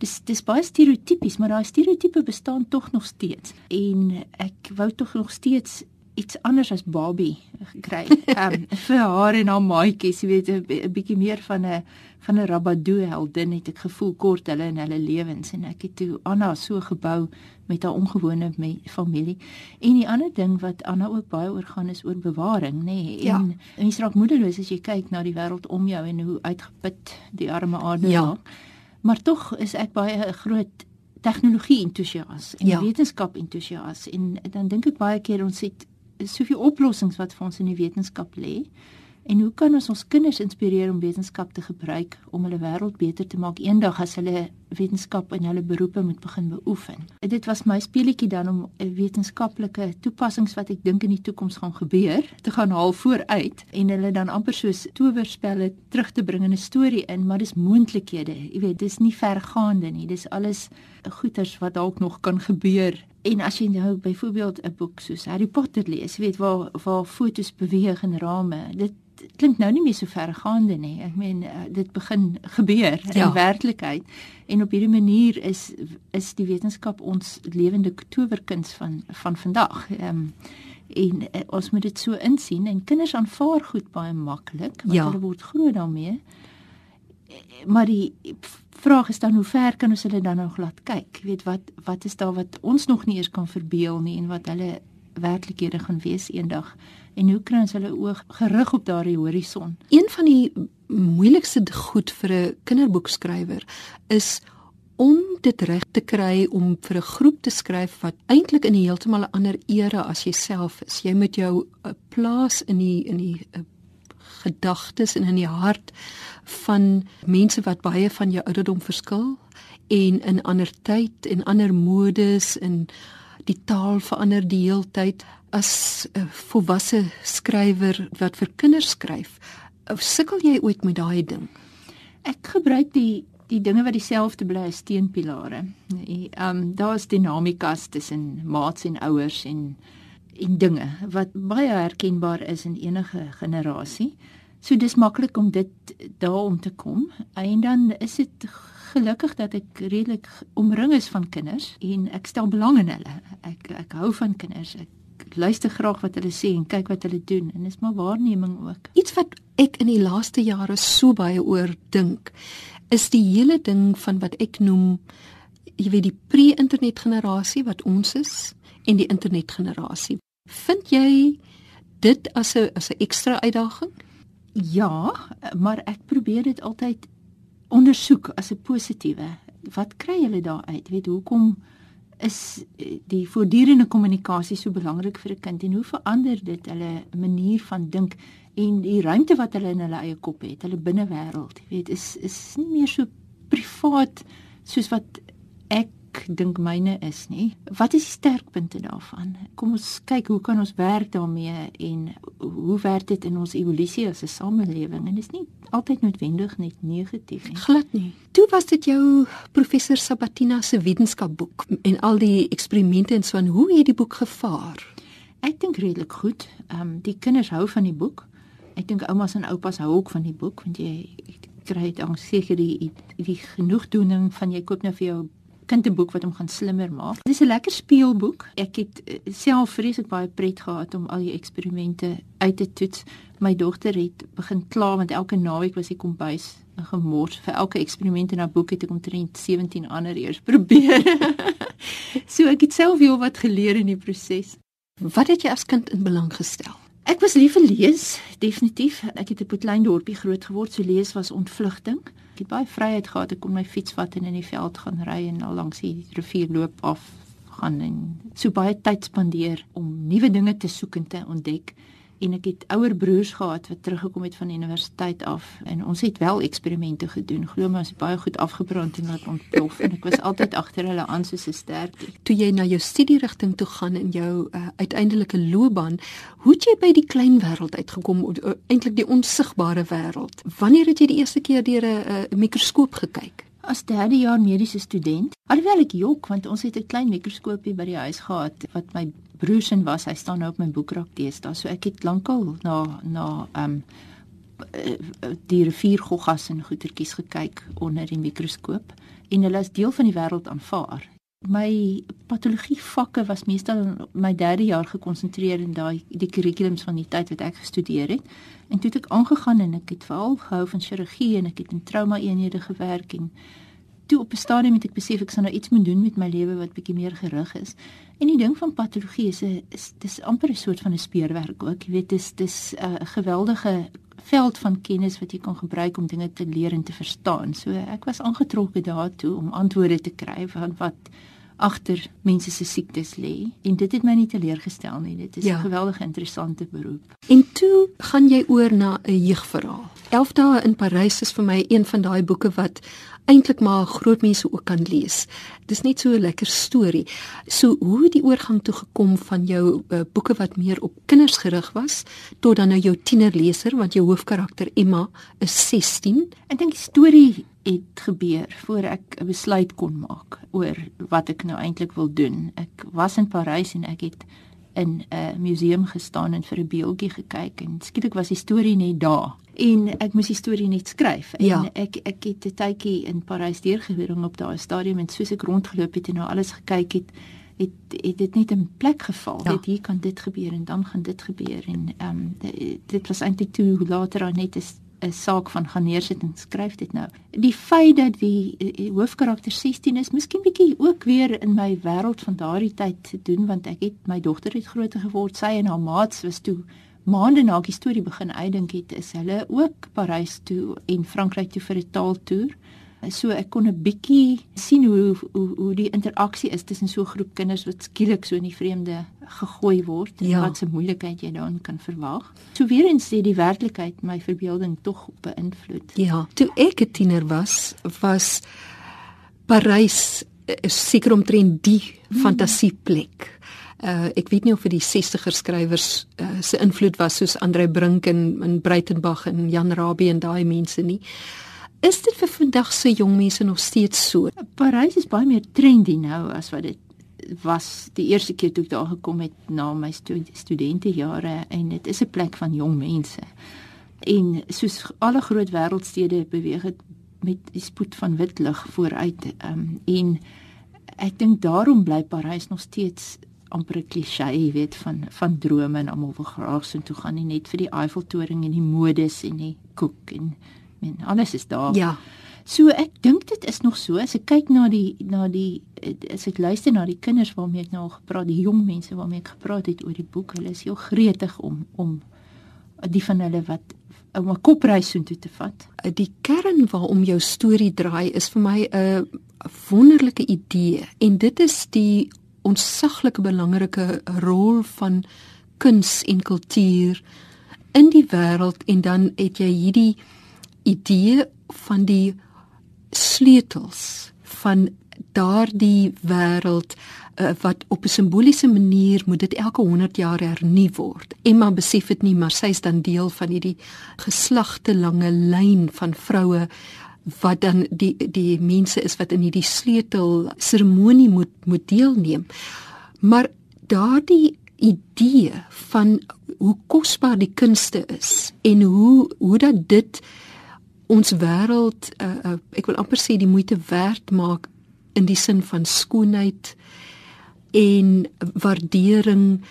F: Dis dis baie stereotypies, maar daai stereotype bestaan tog nog steeds. En ek wou tog nog steeds iets anders as Barbie kry. [LAUGHS] Ehm um, vir haar en haar maatjies, jy weet 'n bietjie meer van 'n van 'n Rabadoo heldin het ek gevoel kort hulle in hulle lewens en ek het toe Anna so gebou met haar ongewone me familie. En die ander ding wat Anna ook baie oor gaan is oor bewaring, nê. Nee,
E: ja.
F: En mens raak moedeloos as jy kyk na die wêreld om jou en hoe uitgeput die arme aarde
E: ja.
F: raak. Maar tog is ek baie 'n groot tegnologie entoesias en
E: ja.
F: wetenskap entoesias en dan dink ek baie keer ons het soveel oplossings wat vir ons in die wetenskap lê. En hoe kan ons ons kinders inspireer om wetenskap te gebruik om hulle wêreld beter te maak eendag as hulle wetenskap in hulle beroepe moet begin beoefen? Dit was my speletjie dan om 'n wetenskaplike toepassings wat ek dink in die toekoms gaan gebeur te gaan haal vooruit en hulle dan amper soos towerspelle terug te bring in 'n storie in, maar dis moontlikhede. Jy weet, dis nie vergaande nie. Dis alles goeters wat dalk nog kan gebeur En as jy nou byvoorbeeld 'n boek soos Harry Potter lees, weet waar waar fotos beweeg in rame, dit klink nou nie meer so vergaande nie. Ek meen uh, dit begin gebeur in
E: ja.
F: werklikheid En op hierdie manier is is die wetenskap ons lewende towerkuns van van vandag. Ehm um, en uh, ons moet dit so insien en kinders aanvaar goed baie maklik want ja. hulle word groot daarmee. Maar die vraag is dan hoe ver kan ons hulle dan nog laat kyk? Jy weet wat wat is daar wat ons nog nie eens kan verbeel nie en wat hulle werklikhede gaan wees eendag en hoe kry ons hulle oog gerig op daardie horison?
E: Een van die moeilikste goed vir 'n kinderboekskrywer is om dit reg te kry om vir 'n groep te skryf wat eintlik in 'n heeltemal 'n ander era as jouself is. Jy moet jou uh, plaas in die in die uh, gedagtes en in die hart van mense wat baie van jou ouderdom verskil en in ander tyd en ander modes en die taal verander die heeltyd as 'n volwasse skrywer wat vir kinders skryf sukkel jy ooit met daai ding
F: ek gebruik die die dinge wat dieselfde bly as teenpilare ehm um, daar's dinamikas tussen maats en ouers en en dinge wat baie herkenbaar is in enige generasie so dis maklik om dit daaroor te kom en dan is dit gelukkig dat ek redelik omring is van kinders en ek stel belang in hulle. Ek ek hou van kinders. Ek luister graag wat hulle sê en kyk wat hulle doen en dis maar waarneming ook.
E: Iets wat ek in die laaste jare so baie oor dink is die hele ding van wat ek noem jy weet die pre-internet generasie wat ons is en die internet generasie. Vind jy dit as 'n as 'n ekstra uitdaging?
F: Ja, maar ek probeer dit altyd ondersoek as 'n positiewe. Wat kry julle daar uit? Weet hoekom is eh, die voortdurende kommunikasie so belangrik vir 'n kind en hoe verander dit hulle manier van dink en die ruimte wat hulle in hulle eie kop het, hulle binnewêreld, jy weet, is is nie meer so privaat soos wat ek dink myne is nie. Wat is die sterkpunte daarvan? Kom ons kyk hoe kan ons werk daarmee en hoe werk dit in ons evolusie as 'n samelewing? En dit is nie altyd noodwendig net negatief nie.
E: Glad nie. Toe was dit jou professor Sabatina se wetenskapboek en al die eksperimente en so en hoe het die boek gevaar?
F: Ek dink redelik goed. Ehm um, die kinders hou van die boek. Ek dink oumas en oupas hou ook van die boek want jy kry dan seker die die genoegdoening van jy koop nou vir jou kind 'n boek wat hom gaan slimmer maak. Dis 'n lekker speelboek. Ek het uh, self vreeslik baie pret gehad om al die eksperimente uit te toets. My dogter het begin kla want elke naweek was hy kombuis gemors vir elke eksperiment in haar boek het ek omtrent 17 ander eers [LAUGHS] probeer. so ek het self heel wat geleer in die proses.
E: Wat het jy as kind in belang gestel?
F: Ek was lief vir lees, definitief. Ek het op 'n klein dorpie groot geword, so lees was ontvlugting. Ek het baie vryheid gehad. Ek kon my fiets vat en in die veld gaan ry en al langs die rivier loop af gaan en so baie tyd spandeer om nuwe dinge te soek en te ontdek en ek het ouer broers gehad wat teruggekom het van die universiteit af en ons het wel eksperimente gedoen. Glo my, ons het baie goed afgebrand en laat ontplof en ek was altyd agter hulle aan soos 'n sterkie.
E: Toe jy na jou studierigting toe gaan in jou uh, uiteindelike loopbaan, hoe het jy by die klein wêreld uitgekom, uh, eintlik die onsigbare wêreld? Wanneer het jy die eerste keer deur 'n uh, mikroskoop gekyk?
F: As derde jaar mediese student, alhoewel ek jok want ons het 'n klein mikroskoopie by die huis gehad wat my broers en was hy staan nou op my boekrak deesdae so ek het lankal na na ehm um, die riviergoggas en goetertjies gekyk onder die mikroskoop en hulle is deel van die wêreld aanvaar. My patologie vakke was meestal my derde jaar gekonsentreer in daai die kurrikulums van die tyd wat ek gestudeer het. En toe het ek aangegaan en ek het veral gehou van chirurgie en ek het in trauma eenhede gewerk en toe op 'n stadium het ek besef ek sal nou iets moet doen met my lewe wat bietjie meer gerig is. En die ding van patologie is 'n is dis amper 'n soort van 'n speurwerk ook. Jy weet dis dis 'n uh, geweldige veld van kennis wat jy kan gebruik om dinge te leer en te verstaan. So ek was aangetrokke daartoe om antwoorde te kry van wat agter mense se siektes lê. En dit het my nie teleurgestel nie. Dit is 'n ja. geweldige interessante beroep.
E: En toe gaan jy oor na 'n jeugverhaal. 11 dae in Parys is vir my een van daai boeke wat eintlik maar groot mense ook kan lees. Dis net so 'n lekker storie. So hoe het die oorgang toe gekom van jou uh, boeke wat meer op kinders gerig was tot dan nou jou tienerleser want jou hoofkarakter Emma is 16.
F: Ek dink die storie het gebeur voor ek 'n besluit kon maak oor wat ek nou eintlik wil doen. Ek was in Parys en ek het in 'n museum gestaan en vir 'n beeldjie gekyk en skielik was die storie net daar. En ek moes die storie net skryf en
E: Ja.
F: ek ek het 'n tydjie in Parys deurgebring op daai stadium en soos ek rondgeloop het en na alles gekyk het het het dit net in plek geval.
E: Ja.
F: Dit hier kan dit gebeur en dan gaan dit gebeur en ehm um, dit was eintlik toe later dan net is 'n saak van gaan neersit en skryf dit nou. Die feit dat die, die hoofkarakter 16 is, miskien bietjie ook weer in my wêreld van daardie tyd te doen want ek het my dogter het groter geword. Sy en haar maats was toe maande na die storie begin uitdink het, is hulle ook Parys toe en Frankryk toe vir 'n taaltoer. So ek kon 'n bietjie sien hoe hoe hoe die interaksie is tussen so 'n groep kinders wat skielik so in die vreemde gegooi word en
E: Ja.
F: wat se moeilikheid jy daarin kan verwag. So weer eens sê die werklikheid my verbeelding tog beïnvloed.
E: Ja, toe ek 'n tiener was, was Parys eh, seker omtrent die fantasieplek. Uh ek weet nie of vir die 60er skrywers uh, se invloed was soos Andrei Brink en en Breitenberg en Jan Rabie en daai mense nie. Is dit vir vandag se jong mense nog steeds so?
F: Parys is baie meer trendy nou as wat dit was die eerste keer toe ek daar gekom het na my stu studentejare en dit is 'n plek van jong mense. En soos alle groot wêreldstede beweeg dit met die spoed van wit lig vooruit. Um, en ek dink daarom bly Parys nog steeds amper 'n klise, jy weet, van van drome en almal wil graag so toe gaan nie net vir die Eiffeltoring en die modes en die koek en men alles is daar.
E: Ja.
F: So ek dink dit is nog so as ek kyk na die na die as ek luister na die kinders waarmee ek nou al gepraat, die jong mense waarmee ek gepraat het oor die boek, hulle is heel gretig om om die van hulle wat om 'n kopreis soontoe te vat.
E: die kern waarom jou storie draai is vir my 'n wonderlike idee en dit is die ontsaglike belangrike rol van kuns en kultuur in die wêreld en dan het jy hierdie idee van die sleutels van daardie wêreld uh, wat op 'n simboliese manier moet dit elke 100 jaar hernu word. Emma besef dit nie, maar sy is dan deel van hierdie geslagtelange lyn van vroue wat dan die die mense is wat in hierdie sleutel seremonie moet moet deelneem. Maar daardie idee van hoe kosbaar die kunste is en hoe hoe dat dit ons wêreld uh, uh, ek wil amper sê die moeite werd maak in die sin van skoonheid en waardering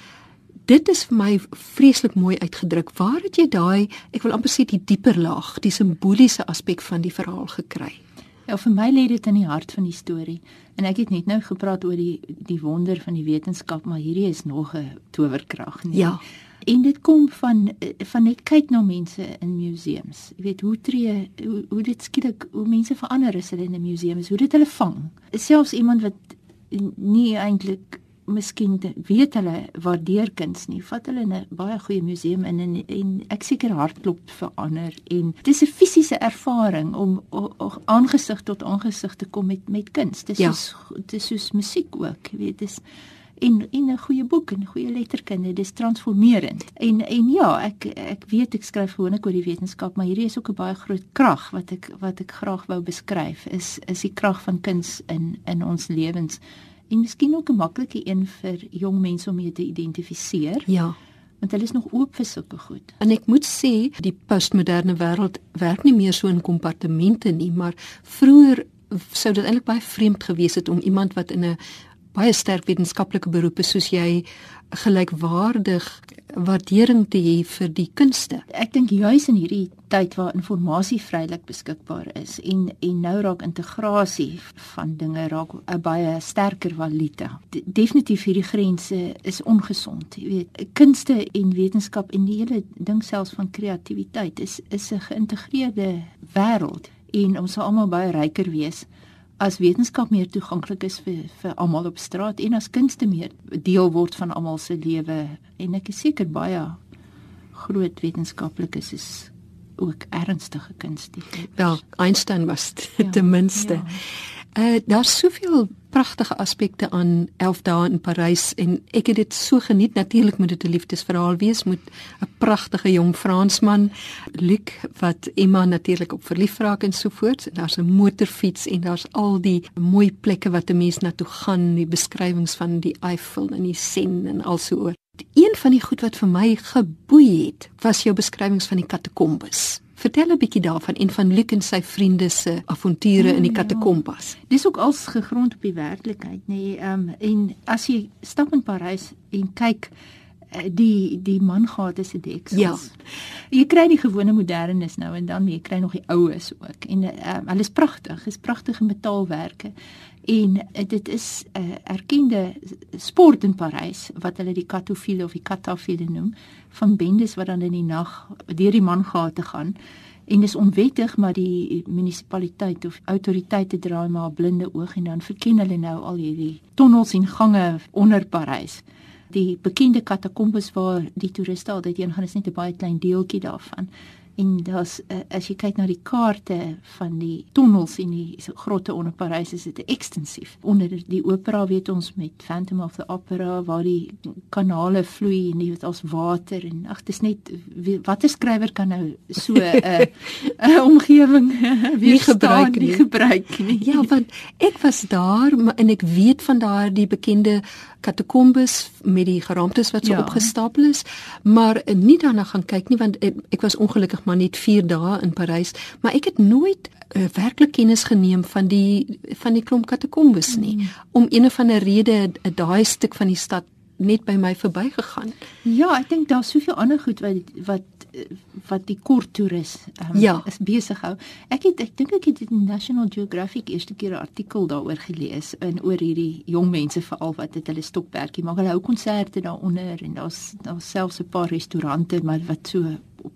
E: dit is vir my vreeslik mooi uitgedruk waar het jy daai ek wil amper sê die dieper laag die simboliese aspek van die verhaal gekry
F: Ja, vir my lê dit in die hart van die storie. En ek het net nou gepraat oor die die wonder van die wetenskap, maar hierdie is nog 'n towerkrag nie.
E: Ja.
F: En dit kom van van net kyk na mense in museums. Jy weet hoe tree hoe, hoe dit skielik hoe mense verander as hulle in 'n museum is, hoe dit hulle vang. Selfs iemand wat nie eintlik miskien weet hulle waardeer kuns nie. Vat hulle in 'n baie goeie museum in en en ek seker hartklop verander en dis 'n fisiese ervaring om o- o- aangesig tot aangesig te kom met met kuns. Dis
E: Ja.
F: soos dis soos musiek ook, jy weet, dis en en 'n goeie boek en goeie letterkunde, dis transformerend. En en ja, ek ek weet ek skryf gewoonlik oor die wetenskap, maar hierdie is ook 'n baie groot krag wat ek wat ek graag wou beskryf is is die krag van kuns in in ons lewens. En miskien ook 'n maklike een vir jong mense om mee te identifiseer,
E: ja
F: want hulle is nog oop vir sulke goed.
E: En ek moet sê, die postmoderne wêreld werk nie meer so in kompartemente nie, maar vroeër sou dit eintlik baie vreemd gewees het om iemand wat in 'n baie sterk wetenskaplike beroep is soos jy gelykwaardig waardering te hê vir die kunste.
F: Ek dink juis in hierdie tyd waar inligting vrylik beskikbaar is en en nou raak integrasie van dinge raak 'n baie sterker valuta. De, definitief hierdie grense is ongesond. Jy weet, kunste en wetenskap en die hele ding selfs van kreatiwiteit is is 'n geïntegreerde wêreld en ons sal almal baie ryker wees as wetenskap meer toeganklik is vir vir almal op straat en as kunste meer deel word van almal se lewe en ek is seker baie groot wetenskaplikes is ook ernstige kunstenaars.
E: Wel, Einstein was
F: Ja,
E: ten minste.
F: ja.
E: Uh daar's soveel pragtige aspekte aan 11 dae in Parys en ek het dit so geniet. Natuurlik moet dit 'n liefdesverhaal wees met 'n pragtige jong Fransman, Luc wat Emma natuurlik op verlief raak en so voort. Daar's 'n motorfiets en daar's al die mooi plekke wat 'n mens na toe gaan, die beskrywings van die Eiffel en die Seine en alsoor. Een van die goed wat vir my geboei het, was jou beskrywings van die katakombes Vertel 'n bietjie daarvan en van Luke en sy vriende se avonture in die
F: Ja.
E: katakombas.
F: Dis ook als gegrond op die werklikheid, nê. Nee. Ehm um, en as jy stap in Parys en kyk die die mangate se deksels.
E: Ja.
F: Jy kry die gewone modernes nou en dan, jy kry nog die oues ook. En um, hulle is pragtig, is pragtige metaalwerke. En uh, dit is 'n uh, erkende sport in Parys wat hulle die katofiele of die katafiele noem van bendes wat dan in die nag deur die mangate gaan. En dis onwettig maar die munisipaliteit of autoriteite draai maar 'n blinde oog en dan verken hulle nou al hierdie tonnels en gange onder Parys. Die bekende katakombes waar die toeriste altyd heen gaan is net 'n baie klein deeltjie daarvan. En daar's uh, as jy kyk na die kaarte van die tonnels en die grotte onder Parys is dit ekstensief. Onder die opera weet ons met Phantom of the Opera waar die kanale vloei en weet as water en ag dis net watter skrywer kan nou so 'n uh, 'n omgewing [LAUGHS] weer
E: gebruik nie.
F: nie gebruik nie.
E: Ja, want ek was daar en ek weet van daardie bekende katakombes met die geraamtes wat so
F: Ja.
E: opgestapel is, maar eh, nie daarna gaan kyk nie want ek, ek was ongelukkig maar net 4 dae in Parys, maar ek het nooit uh, werklik kennis geneem van die van die klomp katakombes nie mm. om een of ander rede eh, daai stuk van die stad net by my verbygegaan.
F: Ja, ek dink daar's soveel ander goed wat wat eh, wat die kort toerist um,
E: Ja.
F: is besig hou. Ek het ek dink ek het in National Geographic eerste keer 'n artikel daaroor gelees en oor hierdie jong mense veral wat dit hulle stokperdjie maak. Hulle hou konserte daaronder en daar's daar's selfs 'n paar restaurante maar wat so op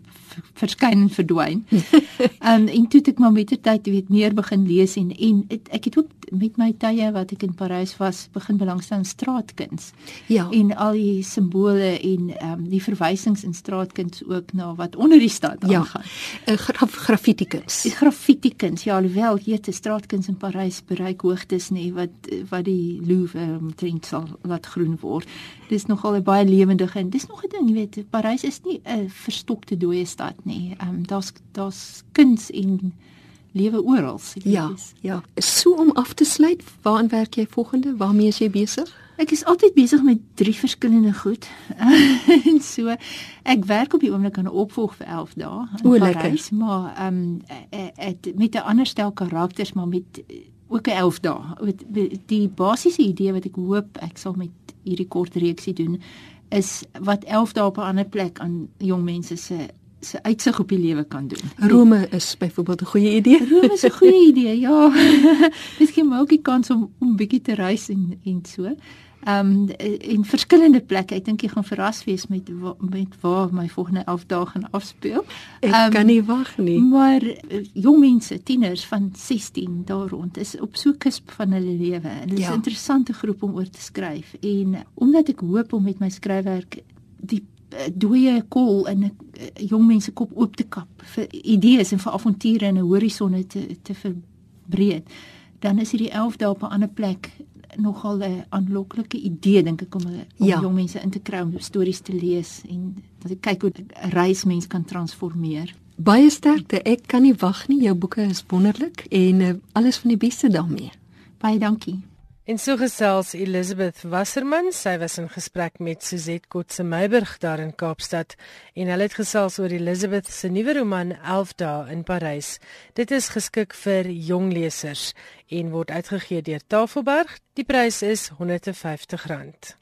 F: verskyn en verdwyn. um, [LAUGHS] en toe het ek maar met die tyd weet meer begin lees en en het, ek het ook met my tye wat ek in Parys was begin belangstel in straatkuns
E: Ja.
F: en al die simbole en ehm um, die verwysings in straatkuns ook na wat onder die stad
E: Ja.
F: aangaan.
E: Uh, graf, graffiti kuns.
F: Die graffiti kuns, ja, alhoewel 'n straatkuns in Parys bereik hoogtes nê wat wat die Louvre omtrent sal laat groen word. Dis nogal 'n baie lewendige en dis nog 'n ding, jy weet, Parys is nie 'n verstokte dooie stad nie. Ehm um, daar's daar's kuns en lewe oral. jy weet,
E: Ja, ja. So om af te sluit, waaraan werk jy volgende? Waarmee is jy besig?
F: Ek is altyd besig met drie verskillende goed. [LAUGHS] en so ek werk op die oomblik aan 'n opvolg vir 11 dae in
E: O, lekker.
F: Parys, maar ehm um, met 'n ander stel karakters, maar met eh, ook 'n 11 dae. Die basiese idee wat ek hoop ek sal met hierdie kort reeksie doen is wat 11 dae op 'n ander plek aan jong mense se se uitsig op die lewe kan doen.
E: Rome is byvoorbeeld 'n goeie idee.
F: Rome is 'n goeie [LAUGHS] idee, ja. [LAUGHS] My ook die kans om om bietjie te reis en en so. Ehm um, in verskillende plekke. Ek dink jy gaan verras wees met met waar my volgende 11 dae gaan afspeel.
E: Ek
F: Ehm,
E: kan nie wag nie.
F: Maar eh, jong mense, tieners van 16 daar rond is op so kusp van hulle lewe. En dit is
E: Ja.
F: 'n interessante groep om oor te skryf. En omdat ek hoop om met my skryfwerk die eh, dooie kol in 'n eh, jong mense kop oop te kap vir idees en vir avonture en 'n horisonne te te verbreek, dan is hierdie 11 dae op 'n ander plek nogal 'n aanloklike idee dink ek om, om
E: Ja.
F: jong mense in te kry om stories te lees en dat ek kyk hoe 'n reis mens kan transformeer.
E: Baie sterkte. Ek kan nie wag nie. Jou boeke is wonderlik en uh, alles van die beste daarmee.
F: Baie dankie.
A: En so gesels Elizabeth Wasserman, sy was in gesprek met Suzette Kotse Meiburg daar in Kaapstad en hulle het gesels oor Elizabeth se nuwe roman 11 dae in Parys. Dit is geskik vir jong lesers en word uitgegee deur Tafelberg. Die prys is R150.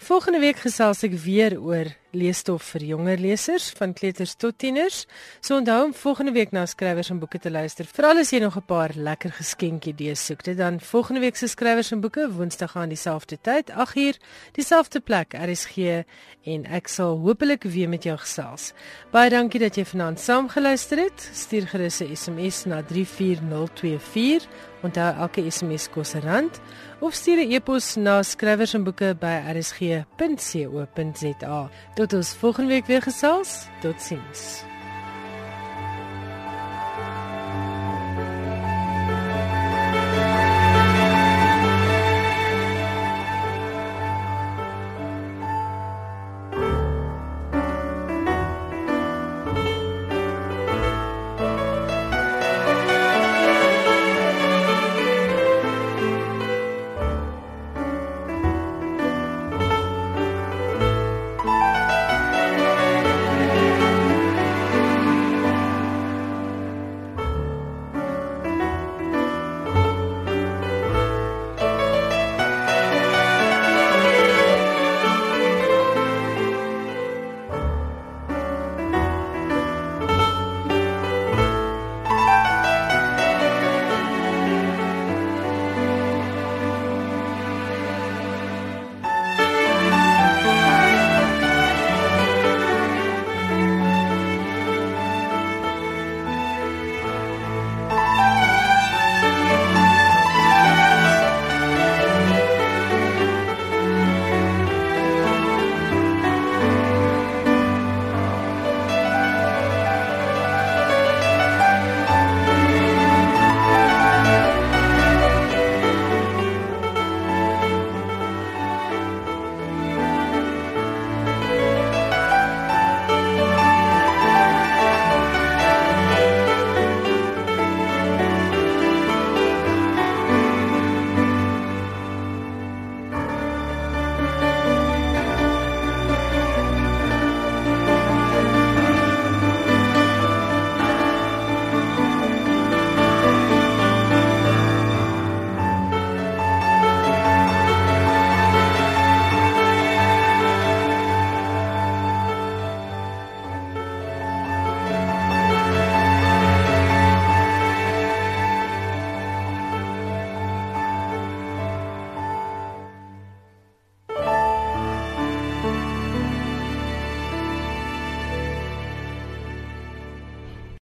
A: Volgende week gesels ek weer oor leesstof vir jonger lesers van kleuters tot tieners. So onthou om volgende week na skrywers en boeke te luister. Veral as jy nog 'n paar lekker geskenkidees soek. Dit dan volgende week se skrywers en boeke Woensdag aan dieselfde tyd, 8uur, dieselfde plek, RSG en ek sal hopelik weer met jou gesels. Baie dankie dat jy vanaand saamgeluister het. Stuur gerus 'n SMS na 34024. Onthou elke SMS kos 'n rand of stuur 'n e-pos na skrywers Tot ons volgende week weer gesels. Totsiens.